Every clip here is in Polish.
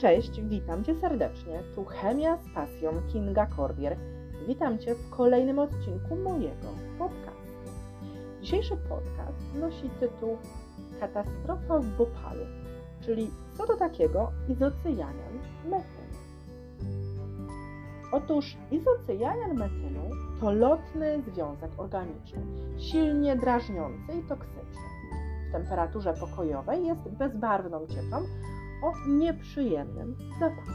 Cześć, witam Cię serdecznie. Tu Chemia z pasją Kinga Cordier. Witam Cię w kolejnym odcinku mojego podcastu. Dzisiejszy podcast nosi tytuł Katastrofa w Bopalu, czyli co to takiego izocyjanian metylu. Otóż izocyjanian metylu to lotny związek organiczny, silnie drażniący i toksyczny. W temperaturze pokojowej jest bezbarwną cieczą, o nieprzyjemnym zapachu.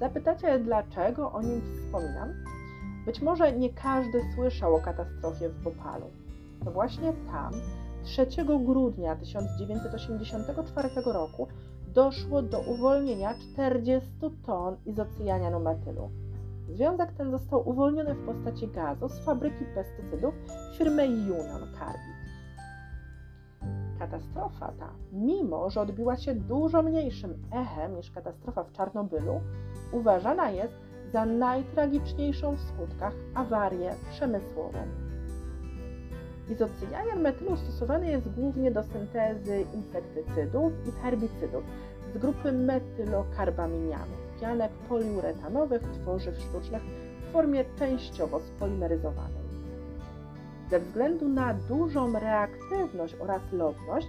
Zapytacie, dlaczego o nim wspominam? Być może nie każdy słyszał o katastrofie w Bopalu. To właśnie tam 3 grudnia 1984 roku doszło do uwolnienia 40 ton izocyjanianu metylu. Związek ten został uwolniony w postaci gazu z fabryki pestycydów firmy Union Carbide. Katastrofa ta, mimo że odbiła się dużo mniejszym echem niż katastrofa w Czarnobylu, uważana jest za najtragiczniejszą w skutkach awarię przemysłową. Izocyjanian metylu stosowany jest głównie do syntezy insektycydów i herbicydów z grupy metylokarbaminianów, pianek poliuretanowych, tworzyw sztucznych w formie częściowo spolimeryzowanej. Ze względu na dużą reaktywność oraz lotność,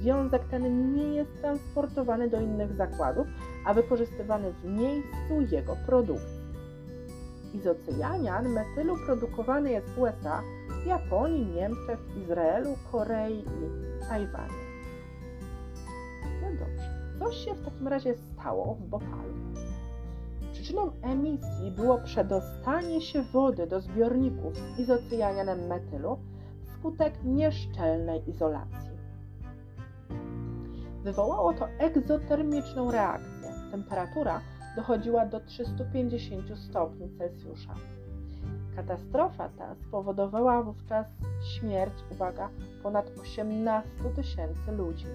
związek ten nie jest transportowany do innych zakładów, a wykorzystywany w miejscu jego produkcji. Izocyjanian metylu produkowany jest w USA, Japonii, Niemczech, Izraelu, Korei i Tajwanie. No dobrze, coś się w takim razie stało w Bopalu. Przyczyną emisji było przedostanie się wody do zbiorników z izocyjanianem metylu wskutek nieszczelnej izolacji. Wywołało to egzotermiczną reakcję. Temperatura dochodziła do 350 stopni Celsjusza. Katastrofa ta spowodowała wówczas śmierć, uwaga, ponad 18 tysięcy ludzi.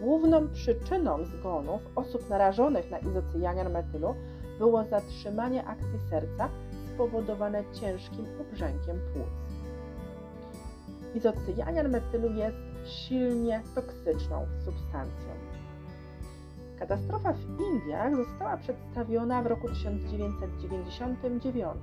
Główną przyczyną zgonów osób narażonych na izocyjanian metylu było zatrzymanie akcji serca spowodowane ciężkim obrzękiem płuc. Izocyjanian metylu jest silnie toksyczną substancją. Katastrofa w Indiach została przedstawiona w roku 1999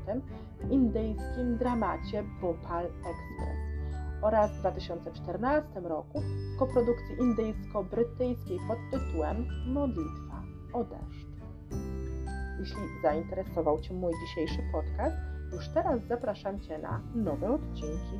w indyjskim dramacie Bhopal Express oraz w 2014 roku w koprodukcji indyjsko-brytyjskiej pod tytułem Modlitwa o deszcz. Jeśli zainteresował Cię mój dzisiejszy podcast, już teraz zapraszam Cię na nowe odcinki.